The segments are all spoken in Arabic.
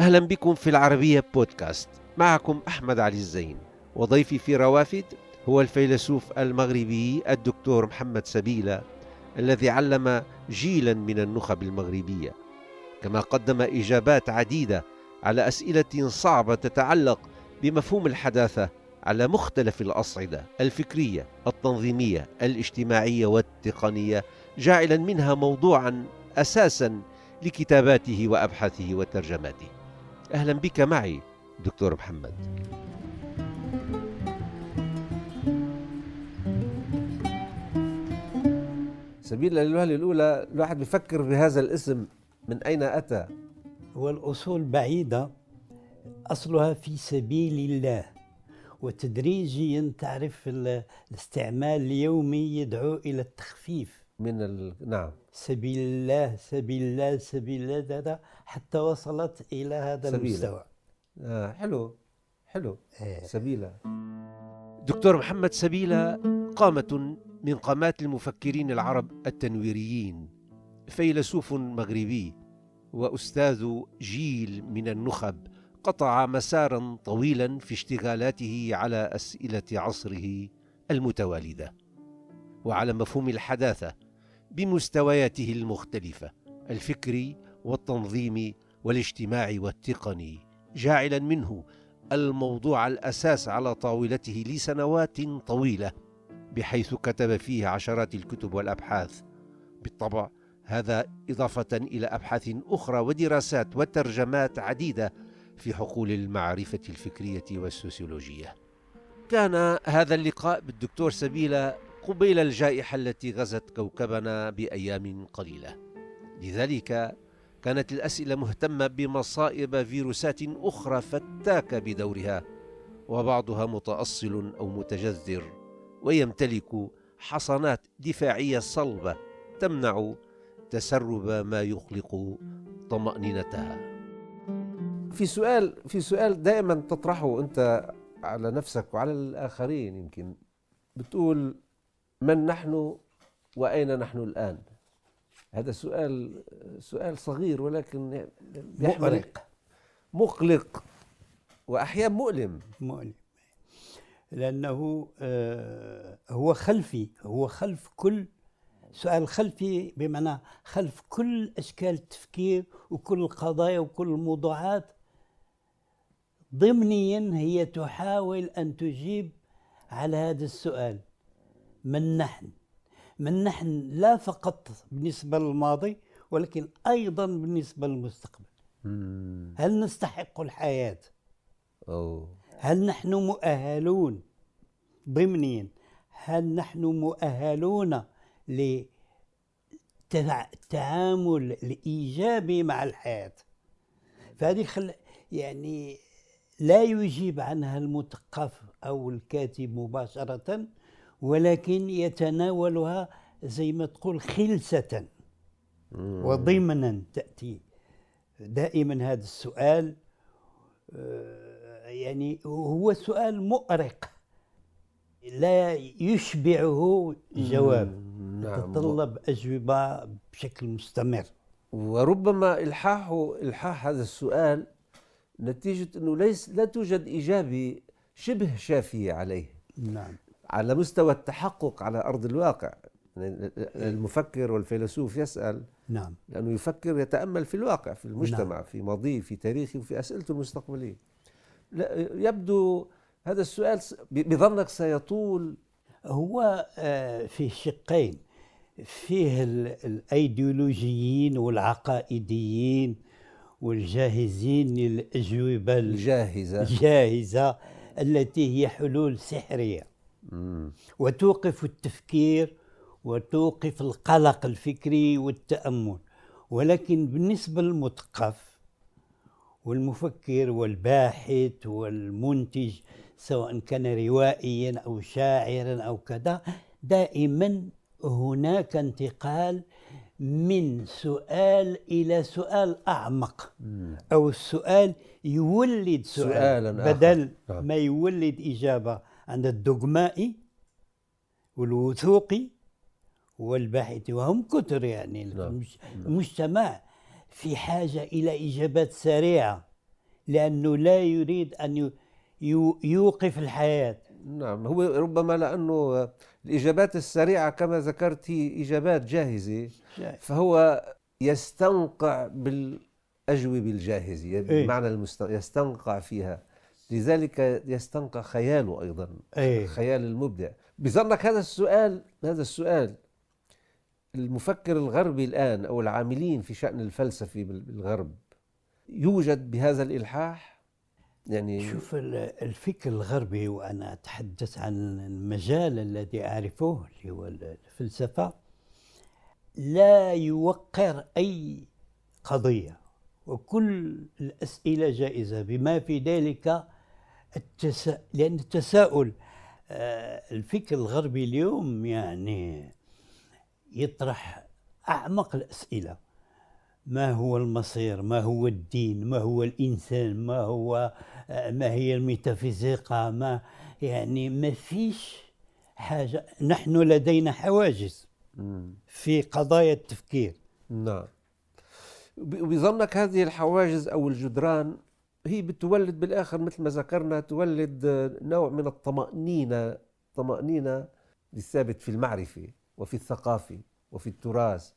أهلا بكم في العربية بودكاست. معكم أحمد علي الزين. وضيفي في روافد هو الفيلسوف المغربي الدكتور محمد سبيلة الذي علم جيلا من النخب المغربية. كما قدم إجابات عديدة على أسئلة صعبة تتعلق بمفهوم الحداثة على مختلف الأصعدة الفكرية التنظيمية الاجتماعية والتقنية جاعلا منها موضوعا أساسا لكتاباته وأبحاثه وترجماته. أهلا بك معي دكتور محمد. سبيل الوهلة الأولى الواحد بيفكر بهذا الاسم من أين أتى؟ والأصول بعيدة أصلها في سبيل الله وتدريجيا تعرف الاستعمال اليومي يدعو إلى التخفيف. من ال... نعم. سبيل الله سبيل الله سبيل الله حتى وصلت إلى هذا سبيل. المستوى آه حلو حلو إيه. سبيلة دكتور محمد سبيلة قامة من قامات المفكرين العرب التنويريين فيلسوف مغربي وأستاذ جيل من النخب قطع مسارا طويلا في اشتغالاته على أسئلة عصره المتوالدة وعلى مفهوم الحداثة بمستوياته المختلفة الفكري والتنظيمي والاجتماعي والتقني جاعلا منه الموضوع الأساس على طاولته لسنوات طويلة بحيث كتب فيه عشرات الكتب والأبحاث. بالطبع هذا إضافة إلى أبحاث أخرى ودراسات وترجمات عديدة في حقول المعرفة الفكرية والسوسيولوجية. كان هذا اللقاء بالدكتور سبيلة قبيل الجائحة التي غزت كوكبنا بأيام قليلة. لذلك كانت الأسئلة مهتمة بمصائب فيروسات أخرى فتاكة بدورها وبعضها متأصل أو متجذر ويمتلك حصانات دفاعية صلبة تمنع تسرب ما يخلق طمأنينتها. في سؤال في سؤال دائما تطرحه أنت على نفسك وعلى الآخرين يمكن. بتقول من نحن وأين نحن الآن؟ هذا سؤال سؤال صغير ولكن مؤرق مقلق. واحيانا مؤلم. مؤلم. لأنه آه، هو خلفي. هو خلف كل سؤال خلفي بمعنى خلف كل أشكال التفكير وكل القضايا وكل الموضوعات. ضمنيا هي تحاول أن تجيب على هذا السؤال. من نحن. من نحن لا فقط بالنسبة للماضي ولكن أيضا بالنسبة للمستقبل. هل نستحق الحياة؟ أوه. هل نحن مؤهلون؟ ضمنيا هل نحن مؤهلون للتعامل الإيجابي مع الحياة؟ فهذه خل يعني لا يجيب عنها المثقف أو الكاتب مباشرة ولكن يتناولها زي ما تقول خلسة وضمنا تأتي دائما هذا السؤال. آه، يعني هو سؤال مؤرق لا يشبعه جواب نعم. تتطلب أجوبة بشكل مستمر. وربما إلحاح إلحاح هذا السؤال نتيجة أنه ليس لا توجد إجابة شبه شافية عليه. نعم. على مستوى التحقق على أرض الواقع. يعني المفكر والفيلسوف يسأل نعم. لأنه يفكر يتأمل في الواقع في المجتمع نعم. في ماضيه في تاريخه وفي أسئلته المستقبلية. لا يبدو هذا السؤال بظنك سيطول. هو آه، فيه شقين. فيه ال- الأيديولوجيين والعقائديين والجاهزين للاجوبه الجاهزة. الجاهزة التي هي حلول سحرية. وتوقف التفكير وتوقف القلق الفكري والتأمل ولكن بالنسبة للمثقف والمفكر والباحث والمنتج سواء كان روائيا أو شاعرا أو كذا دائما هناك انتقال من سؤال إلى سؤال أعمق أو السؤال يولد سؤال سؤالاً آخر. بدل نعم. ما يولد إجابة عند الدogمائي والوثوقي والباحث وهم كثر يعني نعم. المج- المجتمع في حاجة إلى إجابات سريعة لأنه لا يريد أن يوقف الحياة نعم هو ربما لأنه الإجابات السريعة كما ذكرت هي إجابات جاهزة فهو يستنقع بالأجوبة الجاهزة إيه. بمعنى المست... يستنقع فيها لذلك يستنقع خياله أيضا إيه. خيال المبدع. بظنك هذا السؤال هذا السؤال المفكر الغربي الآن أو العاملين في شأن الفلسفة بال- بالغرب يوجد بهذا الإلحاح؟ يعني شوف ال- الفكر الغربي وأنا أتحدث عن المجال الذي أعرفه اللي هو الفلسفة لا يوقر أي قضية وكل الأسئلة جائزة. بما في ذلك التسا... لأن التساؤل آه، الفكر الغربي اليوم يعني يطرح أعمق الأسئلة. ما هو المصير؟ ما هو الدين؟ ما هو الإنسان؟ ما هو آه، ما هي الميتافيزيقا؟ ما يعني ما فيش حاجة. نحن لدينا حواجز. في قضايا التفكير. نعم. بظنك هذه الحواجز أو الجدران هي بتولد بالآخر مثل ما ذكرنا تولد نوع من الطمأنينة طمأنينة الثابت في المعرفة وفي الثقافة وفي التراث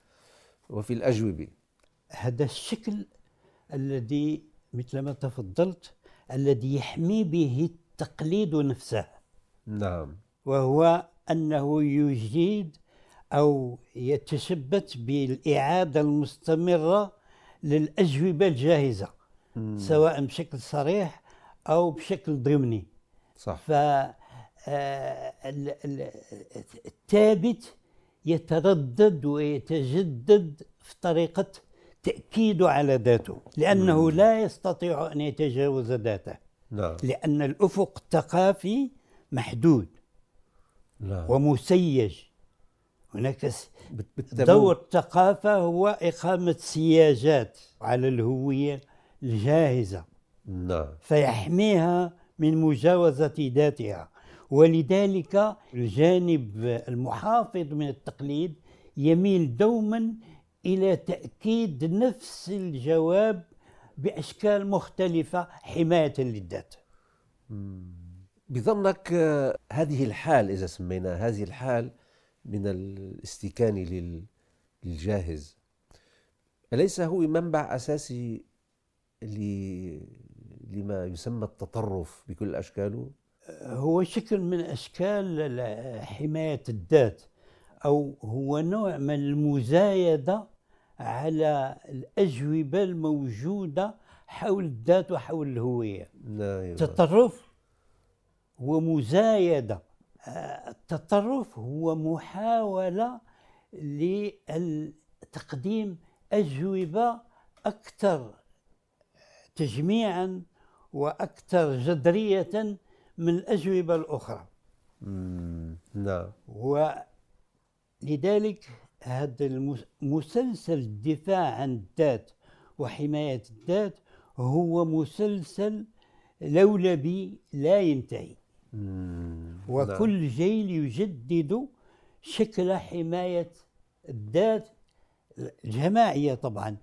وفي الأجوبة. هذا الشكل الذي مثل ما تفضلت الذي يحمي به التقليد نفسه. نعم. وهو أنه يجيد أو يتشبث بالإعادة المستمرة للأجوبة الجاهزة. مم. سواء بشكل صريح أو بشكل ضمني. صح. ف آه، ال- ال- الثابت يتردد ويتجدد في طريقة تأكيده على ذاته لأنه لا يستطيع أن يتجاوز ذاته. نعم لأن الأفق الثقافي محدود نعم ومسيج. هناك دور الثقافة هو إقامة سياجات على الهوية الجاهزة. نعم. فيحميها من مجاوزة ذاتها. ولذلك الجانب المحافظ من التقليد يميل دوما إلى تأكيد نفس الجواب بأشكال مختلفة حماية للذات. بظنك هذه الحال إذا سميناها هذه الحال من الاستكان لل- للجاهز أليس هو منبع أساسي لما يسمى التطرف بكل أشكاله؟ هو شكل من أشكال ال- حماية الذات أو هو نوع من المزايدة على الأجوبة الموجودة حول الذات وحول الهوية. التطرف هو مزايدة. التطرف هو محاولة لتقديم أجوبة أكثر تجميعا وأكثر جذرية من الأجوبة الأخرى. مم، نعم ولذلك هذا المس- مسلسل الدفاع عن الذات وحماية الذات هو مسلسل لولبي لا ينتهي. وكل جيل يجدد شكل حماية الذات الجماعية طبعا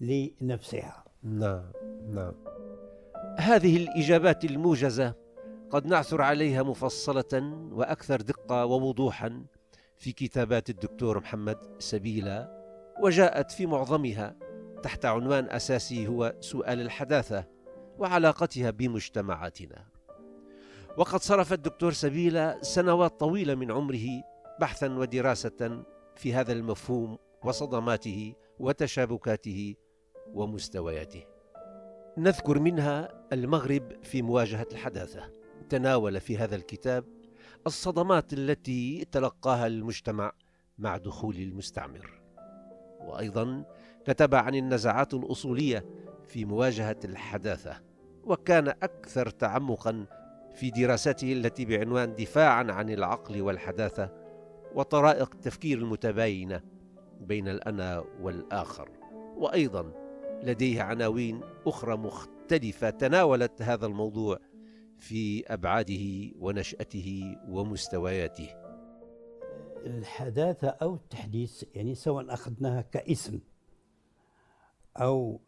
لنفسها. نعم نعم. هذه الإجابات الموجزة قد نعثر عليها مفصلة وأكثر دقة ووضوحا في كتابات الدكتور محمد سبيلة وجاءت في معظمها تحت عنوان أساسي هو سؤال الحداثة وعلاقتها بمجتمعاتنا. وقد صرف الدكتور سبيلة سنوات طويلة من عمره بحثا ودراسة في هذا المفهوم وصدماته وتشابكاته ومستوياته. نذكر منها المغرب في مواجهة الحداثة. تناول في هذا الكتاب الصدمات التي تلقاها المجتمع مع دخول المستعمر. وأيضا كتب عن النزعات الأصولية في مواجهة الحداثة وكان أكثر تعمقا في دراسته التي بعنوان دفاعا عن العقل والحداثة وطرائق التفكير المتباينة بين الأنا والآخر. وأيضا لديه عناوين أخرى مختلفة تناولت هذا الموضوع في أبعاده ونشأته ومستوياته. الحداثة أو التحديث يعني سواء أخذناها كاسم أو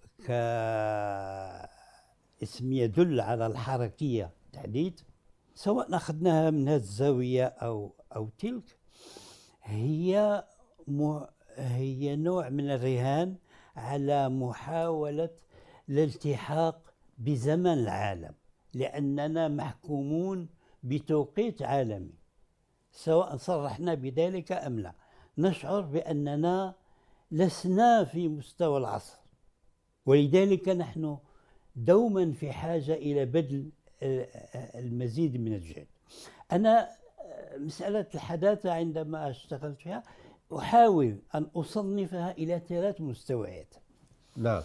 اسم يدل على الحركية تحديد سواء أخذناها من هذه الزاوية أو أو تلك هي هي نوع من الرهان على محاولة الالتحاق بزمن العالم لأننا محكومون بتوقيت عالمي. سواء صرحنا بذلك أم لا نشعر بأننا لسنا في مستوى العصر ولذلك نحن دوما في حاجة إلى بذل المزيد من الجهد. أنا مسألة الحداثة عندما أشتغلت فيها أحاول أن أصنفها إلى ثلاث مستويات. نعم.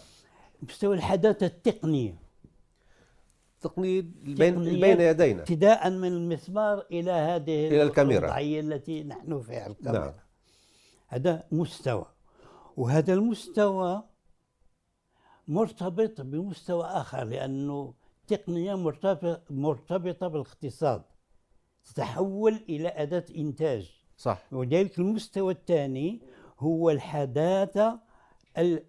مستوى الحداثة التقنية. تقنية بين بين يدينا. ابتداء من المسمار إلى هذه إلى الكاميرا. الوضعية التي نحن فيها الكاميرا. نعم. هذا مستوى. وهذا المستوى مرتبط بمستوى آخر لأنه التقنية مرتبطة بالاقتصاد. تتحول إلى أداة إنتاج. صح. وذلك المستوى الثاني هو الحداثة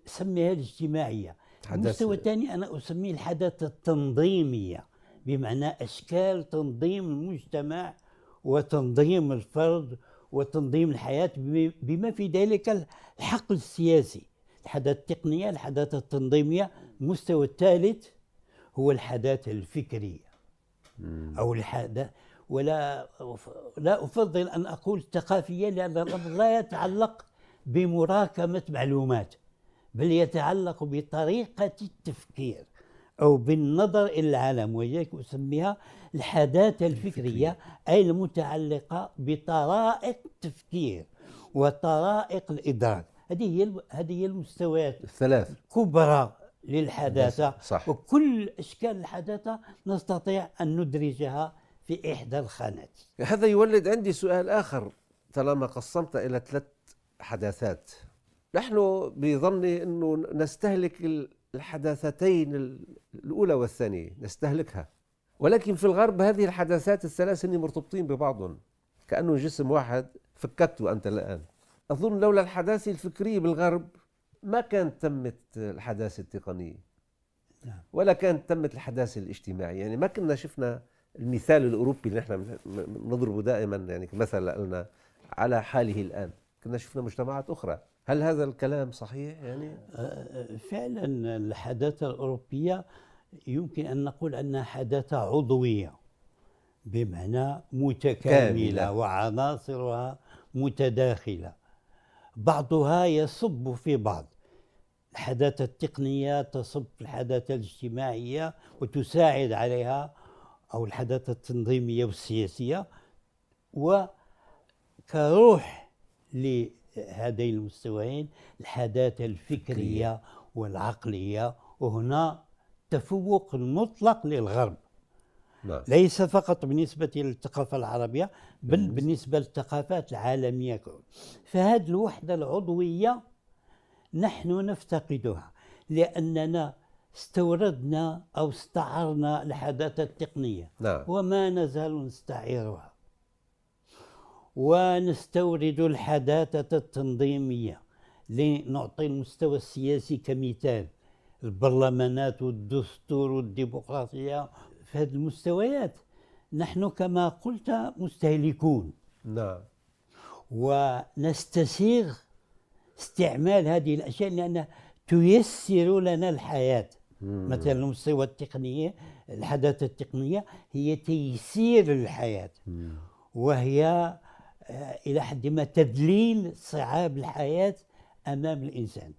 سميها الاجتماعية. المستوى الثاني أنا أسميه الحداثة التنظيمية بمعنى أشكال تنظيم المجتمع وتنظيم الفرد وتنظيم الحياة بما في ذلك الحقل السياسي. الحداثة التقنية الحداثة التنظيمية. المستوى الثالث هو الحداثة الفكرية. أو الحداثة ولا لا أفضل أن أقول ثقافية لأن الأمر لا يتعلق بمراكمة معلومات بل يتعلق بطريقة التفكير أو بالنظر إلى العالم ولذلك أسميها الحداثة الفكرية أي المتعلقة بطرائق التفكير وطرائق الإدراك. هذه هي هذه هي المستويات الثلاث. الكبرى للحداثة. صح. وكل أشكال الحداثة نستطيع أن ندرجها في إحدى الخانات. هذا يولد عندي سؤال آخر طالما قسمت إلى ثلاث حداثات. نحن بظني أنه نستهلك الحداثتين الأولى والثانية نستهلكها. ولكن في الغرب هذه الحداثات الثلاث مرتبطين ببعضهم. كأنه جسم واحد فككته أنت الآن. أظن لولا الحداثة الفكرية بالغرب ما كانت تمت الحداثة التقنية. نعم. ولا كانت تمت الحداثة الاجتماعية. يعني ما كنا شفنا المثال الأوروبي اللي نحن نضربه دائما يعني مثل لنا على حاله الآن كنا شفنا مجتمعات أخرى هل هذا الكلام صحيح يعني؟ آه، آه، فعلا الحداثة الأوروبية يمكن أن نقول أنها حداثة عضوية بمعنى متكاملة كاملة. وعناصرها متداخلة بعضها يصب في بعض الحداثة التقنية تصب في الحداثة الاجتماعية وتساعد عليها أو الحداثة التنظيمية والسياسية وكروح لهذين المستويين الحداثة الفكرية والعقلية وهنا تفوق المطلق للغرب. نعم. ليس فقط بالنسبة للثقافة العربية بل بالنسبة للثقافات العالمية فهذه الوحدة العضوية نحن نفتقدها لأننا استوردنا أو استعرنا الحداثة التقنية. نعم. وما نزال نستعيرها. ونستورد الحداثة التنظيمية لنعطي المستوى السياسي كمثال. البرلمانات والدستور والديمقراطية في هذه المستويات. نحن كما قلت مستهلكون. نعم. ونستسيغ استعمال هذه الأشياء لأنها تيسر لنا الحياة. مثلا المستوى التقنية الحداثة التقنية هي تيسير الحياة وهي آه، إلى حد ما تدليل صعاب الحياة أمام الإنسان.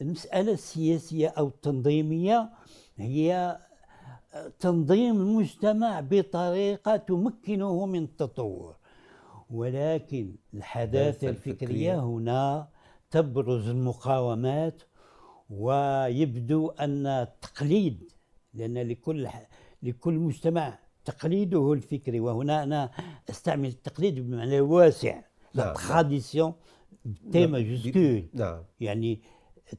المسألة السياسية أو التنظيمية هي آه، تنظيم المجتمع بطريقة تمكنه من التطور. ولكن الحداثة الفكرية. هنا تبرز المقاومات ويبدو أن التقليد لأن لكل لكل مجتمع تقليده الفكري. وهنا أنا أستعمل التقليد بمعنى واسع la tradition T majuscule نعم يعني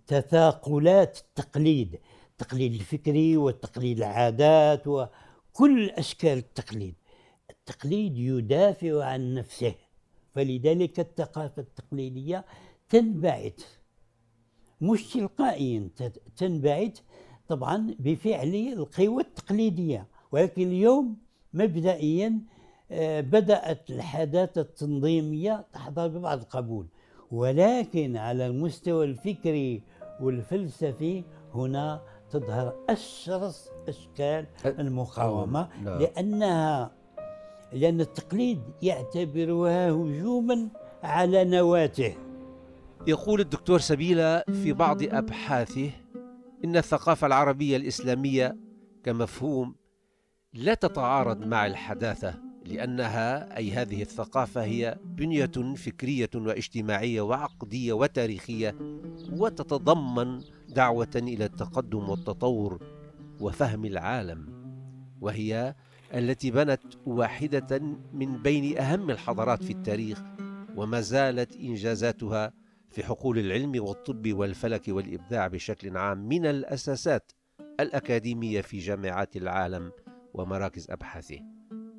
تثاقلات التقليد التقليد الفكري وتقليد العادات وكل أشكال التقليد. التقليد يدافع عن نفسه فلذلك الثقافة التقليدية تنبعث. مش تلقائيا تنبعث طبعا بفعل القوى التقليدية. ولكن اليوم مبدئيا آه، بدأت الحداثة التنظيمية تحظى ببعض القبول. ولكن على المستوى الفكري والفلسفي هنا تظهر أشرس أشكال المقاومة. لأنها لأن التقليد يعتبرها هجوما على نواته. يقول الدكتور سبيلة في بعض أبحاثه إن الثقافة العربية الإسلامية كمفهوم لا تتعارض مع الحداثة لأنها أي هذه الثقافة هي بنية فكرية واجتماعية وعقدية وتاريخية وتتضمن دعوة إلى التقدم والتطور وفهم العالم وهي التي بنت واحدة من بين أهم الحضارات في التاريخ وما زالت إنجازاتها في حقول العلم والطب والفلك والإبداع بشكل عام من الأساسات الأكاديمية في جامعات العالم ومراكز أبحاثه.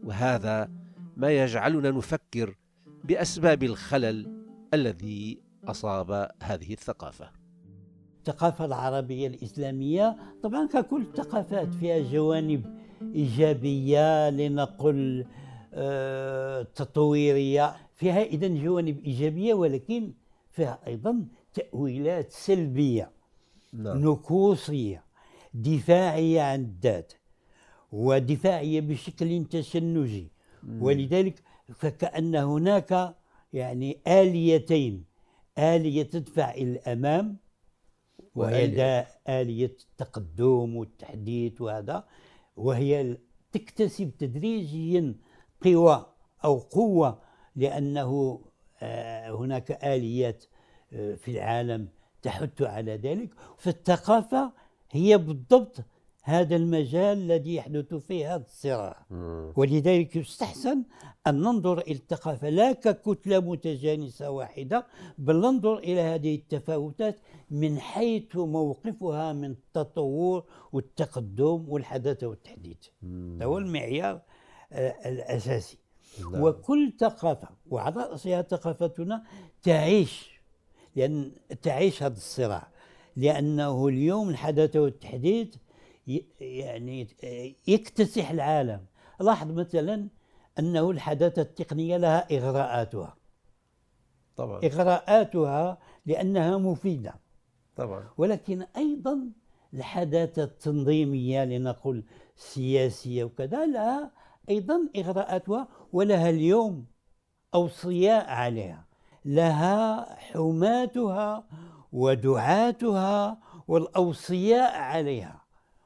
وهذا ما يجعلنا نفكر بأسباب الخلل الذي أصاب هذه الثقافة. الثقافة العربية الإسلامية طبعا ككل الثقافات فيها جوانب إيجابية لنقل آه، تطويرية فيها إذا جوانب إيجابية ولكن فيها أيضا تأويلات سلبية نعم. نكوصية دفاعية عن الذات ودفاعية بشكل تشنجي. ولذلك فكأن هناك يعني آليتين آلية تدفع إلى الأمام وهي آلية التقدم والتحديث وهذا وهي تكتسب تدريجيا قوى أو قوة لأنه هناك آليات آه، في العالم تحث على ذلك. فالثقافة هي بالضبط هذا المجال الذي يحدث فيه هذا الصراع. ولذلك يستحسن أن ننظر إلى الثقافة لا ككتلة متجانسة واحدة بل ننظر إلى هذه التفاوتات من حيث موقفها من التطور والتقدم والحداثة والتحديث. هذا هو المعيار آه، الأساسي. نعم. وكل ثقافة وعلى رأسها ثقافتنا تعيش لأن تعيش هذا الصراع لأنه اليوم الحداثة والتحديث يعني يكتسح العالم. لاحظ مثلا أنه الحداثة التقنية لها إغراءاتها. طبعا. إغراءاتها لأنها مفيدة. طبعا. ولكن أيضا الحداثة التنظيمية لنقول سياسية وكذا لها أيضا إغراءاتها ولها اليوم أوصياء عليها. لها حماتها ودعاتها والأوصياء عليها.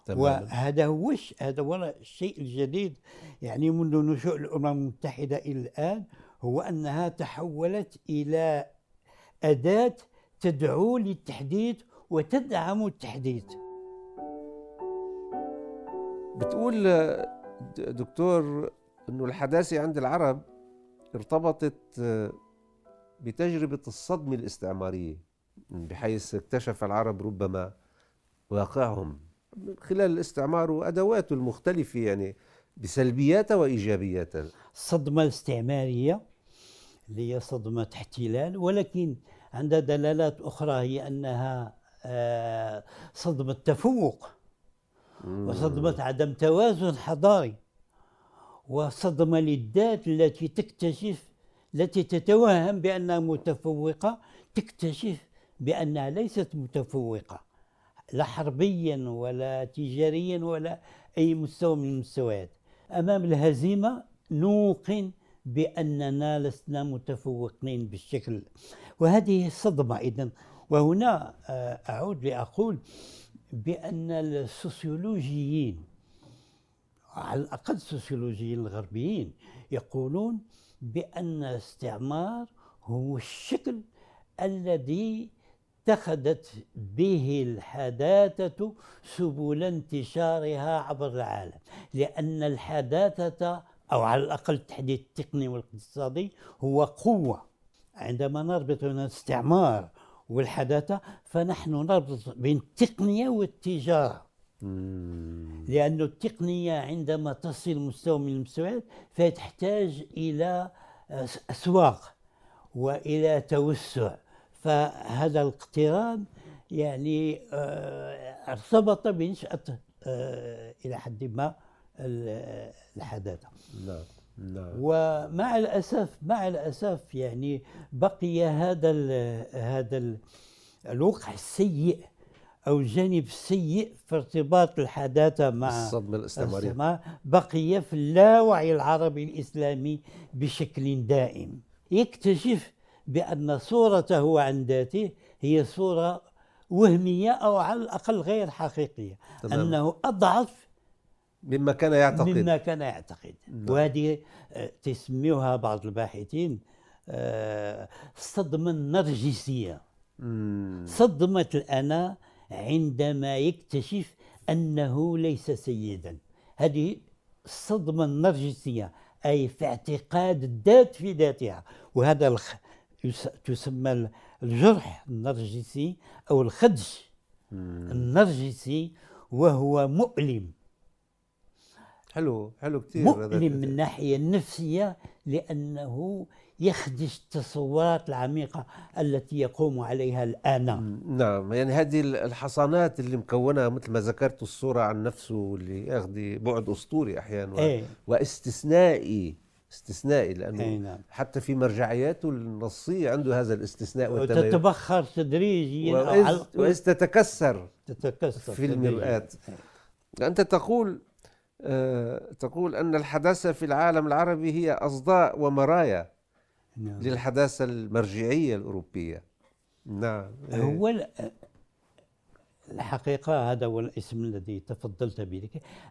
وهذا هو هذا هو الشيء الجديد. يعني منذ نشوء الأمم المتحدة إلى الآن هو أنها تحولت إلى أداة تدعو للتحديث وتدعم التحديث بتقول دكتور أنه الحداثة عند العرب ارتبطت بتجربة الصدمة الاستعمارية بحيث اكتشف العرب ربما واقعهم من خلال الاستعمار وأدواته المختلفة يعني بسلبياتها وإيجابياتها. الصدمة الاستعمارية اللي هي صدمة احتلال ولكن عندها دلالات أخرى هي أنها آه، صدمة تفوق. وصدمة عدم توازن حضاري وصدمة للذات التي تكتشف التي تتوهم بأنها متفوقة تكتشف بأنها ليست متفوقة لا حربيا ولا تجاريا ولا أي مستوى من المستويات. أمام الهزيمة نوقن بأننا لسنا متفوقين بالشكل. وهذه صدمة إذن وهنا آه، أعود لأقول بأن السوسيولوجيين على الأقل السوسيولوجيين الغربيين يقولون بأن الاستعمار هو الشكل الذي اتخذت به الحداثة سبل انتشارها عبر العالم. لأن الحداثة أو على الأقل التحديث التقني والاقتصادي هو قوة. عندما نربط بين الاستعمار والحداثة فنحن نربط بين التقنية والتجارة. لأن التقنية عندما تصل مستوى من المستويات فتحتاج إلى أسواق وإلى توسع. فهذا الاقتران يعني آه، ارتبط بنشأة آه، إلى حد ما الحداثة. نعم. ومع الأسف مع الأسف يعني بقي هذا هذا الوقع السيء أو الجانب السيء في ارتباط الحداثة مع الصدمة الاستعمارية. بقي في اللاوعي العربي الإسلامي بشكل دائم. يكتشف بأن صورته عن ذاته هي صورة وهمية أو على الأقل غير حقيقية. تمام. أنه أضعف مما كان يعتقد. مما كان يعتقد. نعم. وهذه آه، تسميها بعض الباحثين الصدمة النرجسية صدمة الأنا عندما يكتشف أنه ليس سيدا. هذه الصدمة النرجسية أي في اعتقاد الذات في ذاتها. وهذا الخ... تسمى الجرح النرجسي أو الخدش النرجسي وهو مؤلم. حلو حلو كثير مؤلم من الناحية النفسية لأنه يخدش التصورات العميقة التي يقوم عليها الآن. نعم يعني هذه الحصانات اللي مكونة مثل ما ذكرت الصورة عن نفسه اللي ياخذ بعد أسطوري أحيانا إيه؟ واستثنائي استثنائي لأنه إيه نعم. حتى في مرجعياته النصية عنده هذا الاستثناء والتميز. وتتبخر تدريجيا وإذ, وإذ تتكسر تتكسر في المرآة أنت تقول تقول أن الحداثة في العالم العربي هي أصداء ومرايا نعم. للحداثة المرجعية الأوروبية. نعم هو الحقيقة هذا هو الاسم الذي تفضلت به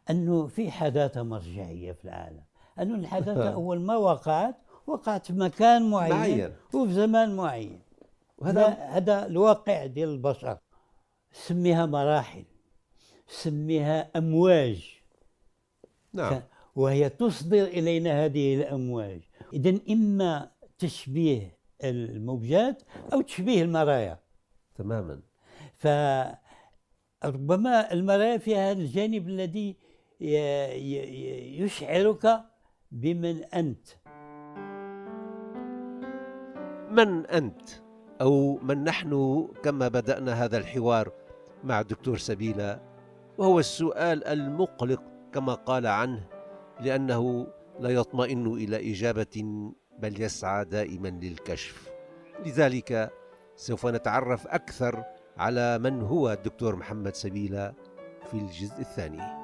أنه في حداثة مرجعية في العالم. أنه الحداثة أول ما وقعت وقعت في مكان معين, معين. وفي زمان معين. وهذا هذا الواقع ديال البشر. سميها مراحل. سميها أمواج. نعم. وهي تصدر إلينا هذه الأمواج. إذا إما تشبيه الموجات أو تشبيه المرايا. تماما. فربما المرايا فيها الجانب الذي يشعرك بمن أنت. من أنت؟ أو من نحن كما بدأنا هذا الحوار مع الدكتور سبيلة وهو السؤال المقلق كما قال عنه لأنه لا يطمئن إلى إجابة بل يسعى دائما للكشف. لذلك سوف نتعرف أكثر على من هو الدكتور محمد سبيلة في الجزء الثاني.